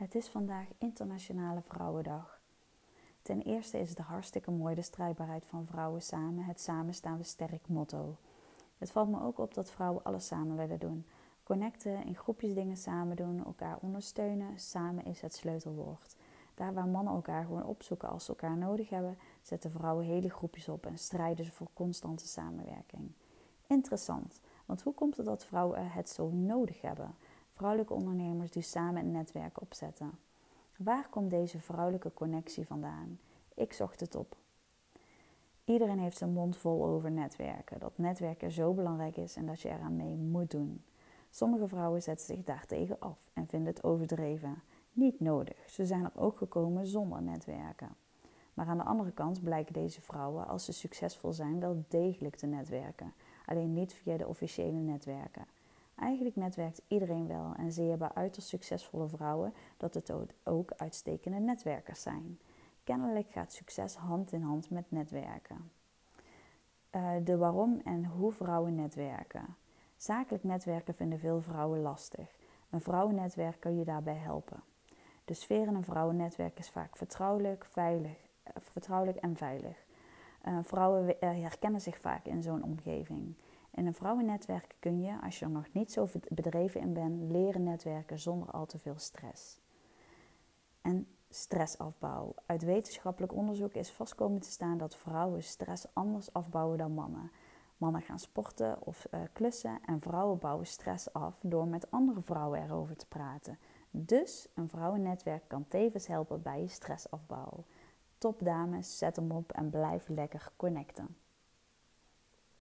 Het is vandaag Internationale Vrouwendag. Ten eerste is het hartstikke mooi de strijdbaarheid van vrouwen samen, het samen staan we sterk motto. Het valt me ook op dat vrouwen alles samen willen doen. Connecten, in groepjes dingen samen doen, elkaar ondersteunen, samen is het sleutelwoord. Daar waar mannen elkaar gewoon opzoeken als ze elkaar nodig hebben, zetten vrouwen hele groepjes op en strijden ze voor constante samenwerking. Interessant, want hoe komt het dat vrouwen het zo nodig hebben? Vrouwelijke ondernemers die samen een netwerk opzetten. Waar komt deze vrouwelijke connectie vandaan? Ik zocht het op. Iedereen heeft zijn mond vol over netwerken. Dat netwerken zo belangrijk is en dat je eraan mee moet doen. Sommige vrouwen zetten zich daartegen af en vinden het overdreven. Niet nodig. Ze zijn er ook gekomen zonder netwerken. Maar aan de andere kant blijken deze vrouwen, als ze succesvol zijn, wel degelijk te netwerken. Alleen niet via de officiële netwerken. Eigenlijk netwerkt iedereen wel en zie je bij uiterst succesvolle vrouwen dat het ook uitstekende netwerkers zijn. Kennelijk gaat succes hand in hand met netwerken. Uh, de waarom en hoe vrouwen netwerken. Zakelijk netwerken vinden veel vrouwen lastig. Een vrouwennetwerk kan je daarbij helpen. De sfeer in een vrouwennetwerk is vaak vertrouwelijk, veilig, uh, vertrouwelijk en veilig. Uh, vrouwen herkennen zich vaak in zo'n omgeving. In een vrouwennetwerk kun je, als je er nog niet zo bedreven in bent, leren netwerken zonder al te veel stress. En stressafbouw. Uit wetenschappelijk onderzoek is vast komen te staan dat vrouwen stress anders afbouwen dan mannen. Mannen gaan sporten of uh, klussen en vrouwen bouwen stress af door met andere vrouwen erover te praten. Dus een vrouwennetwerk kan tevens helpen bij je stressafbouw. Top dames, zet hem op en blijf lekker connecten.